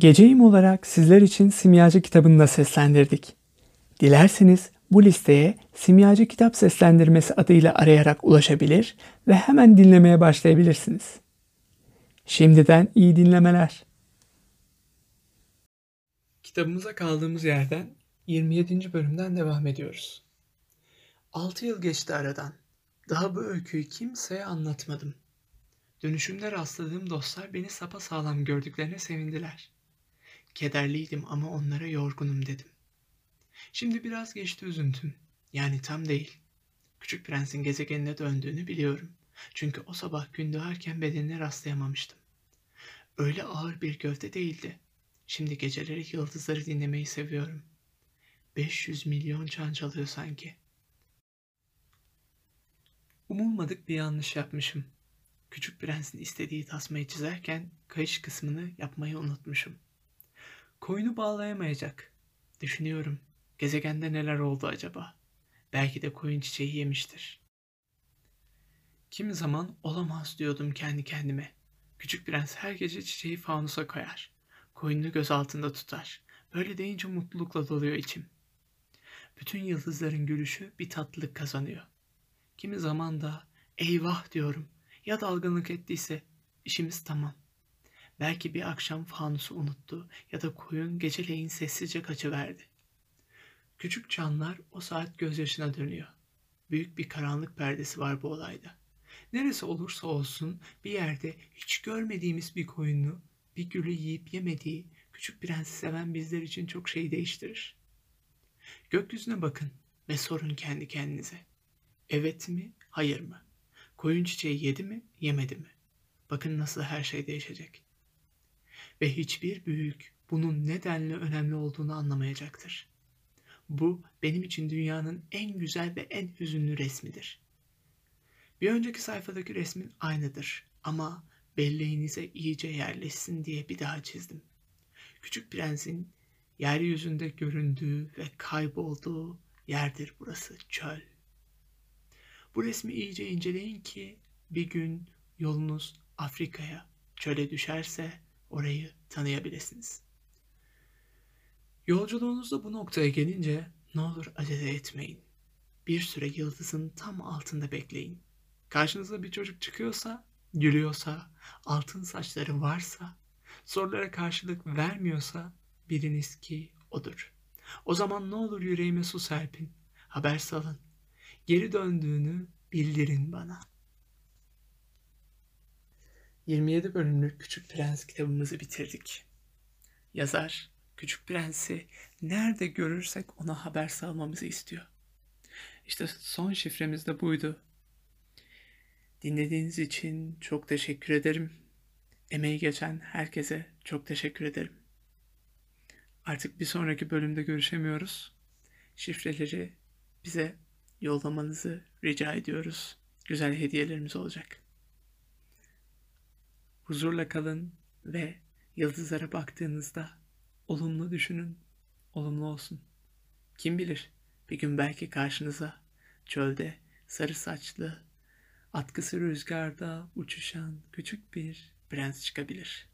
Geceyim olarak sizler için Simyacı kitabını da seslendirdik. Dilerseniz bu listeye Simyacı Kitap Seslendirmesi adıyla arayarak ulaşabilir ve hemen dinlemeye başlayabilirsiniz. Şimdiden iyi dinlemeler. Kitabımıza kaldığımız yerden 27. bölümden devam ediyoruz. 6 yıl geçti aradan. Daha bu öyküyü kimseye anlatmadım. Dönüşümde rastladığım dostlar beni sapa sağlam gördüklerine sevindiler. Kederliydim ama onlara yorgunum dedim. Şimdi biraz geçti üzüntüm. Yani tam değil. Küçük prensin gezegenine döndüğünü biliyorum. Çünkü o sabah gün doğarken bedenine rastlayamamıştım. Öyle ağır bir gövde değildi. Şimdi geceleri yıldızları dinlemeyi seviyorum. 500 milyon çan çalıyor sanki. Umulmadık bir yanlış yapmışım. Küçük prensin istediği tasmayı çizerken kayış kısmını yapmayı unutmuşum. Koyunu bağlayamayacak. Düşünüyorum. Gezegende neler oldu acaba? Belki de koyun çiçeği yemiştir. Kimi zaman olamaz diyordum kendi kendime. Küçük prens her gece çiçeği fanusa koyar. Koyununu göz altında tutar. Böyle deyince mutlulukla doluyor içim. Bütün yıldızların gülüşü bir tatlılık kazanıyor. Kimi zaman da eyvah diyorum. Ya dalgınlık ettiyse işimiz tamam. Belki bir akşam fanusu unuttu ya da koyun geceleyin sessizce kaçıverdi. Küçük canlar o saat gözyaşına dönüyor. Büyük bir karanlık perdesi var bu olayda. Neresi olursa olsun bir yerde hiç görmediğimiz bir koyunu, bir gülü yiyip yemediği küçük prensi seven bizler için çok şey değiştirir. Gökyüzüne bakın ve sorun kendi kendinize. Evet mi, hayır mı? Koyun çiçeği yedi mi, yemedi mi? Bakın nasıl her şey değişecek. Ve hiçbir büyük bunun nedenle önemli olduğunu anlamayacaktır. Bu benim için dünyanın en güzel ve en hüzünlü resmidir. Bir önceki sayfadaki resmin aynıdır ama belleğinize iyice yerleşsin diye bir daha çizdim. Küçük prensin yeryüzünde göründüğü ve kaybolduğu yerdir burası çöl. Bu resmi iyice inceleyin ki bir gün yolunuz Afrika'ya, çöle düşerse orayı tanıyabilirsiniz. Yolculuğunuzda bu noktaya gelince ne olur acele etmeyin. Bir süre yıldızın tam altında bekleyin. Karşınıza bir çocuk çıkıyorsa, gülüyorsa, altın saçları varsa, sorulara karşılık vermiyorsa biriniz ki odur. O zaman ne olur yüreğime su serpin, haber salın. Geri döndüğünü bildirin bana. 27 bölümlük Küçük Prens kitabımızı bitirdik. Yazar Küçük Prens'i nerede görürsek ona haber salmamızı istiyor. İşte son şifremiz de buydu. Dinlediğiniz için çok teşekkür ederim. Emeği geçen herkese çok teşekkür ederim. Artık bir sonraki bölümde görüşemiyoruz. Şifreleri bize yollamanızı rica ediyoruz. Güzel hediyelerimiz olacak. Huzurla kalın ve yıldızlara baktığınızda olumlu düşünün, olumlu olsun. Kim bilir bir gün belki karşınıza çölde sarı saçlı, atkısı rüzgarda uçuşan küçük bir prens çıkabilir.''